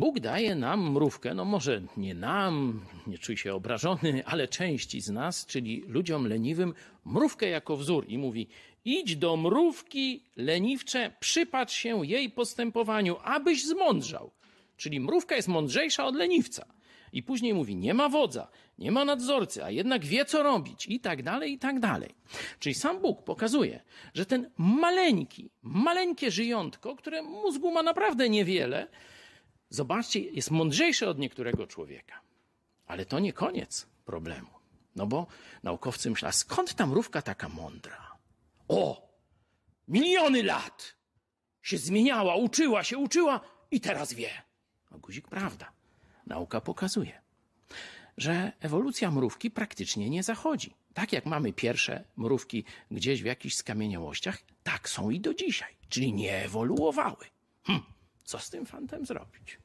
Bóg daje nam mrówkę, no może nie nam, nie czuj się obrażony, ale części z nas, czyli ludziom leniwym, mrówkę jako wzór i mówi: idź do mrówki leniwcze, przypatrz się jej postępowaniu, abyś zmądrzał. Czyli mrówka jest mądrzejsza od leniwca. I później mówi, nie ma wodza, nie ma nadzorcy, a jednak wie, co robić, i tak dalej, i tak dalej. Czyli sam Bóg pokazuje, że ten maleńki, maleńkie żyjątko, które mózgu ma naprawdę niewiele, zobaczcie, jest mądrzejsze od niektórego człowieka. Ale to nie koniec problemu. No bo naukowcy myślą, skąd ta mrówka taka mądra? O! Miliony lat się zmieniała, uczyła się, uczyła i teraz wie. A guzik prawda. Nauka pokazuje, że ewolucja mrówki praktycznie nie zachodzi. Tak jak mamy pierwsze mrówki gdzieś w jakichś skamieniałościach, tak są i do dzisiaj. Czyli nie ewoluowały. Hm, co z tym fantem zrobić?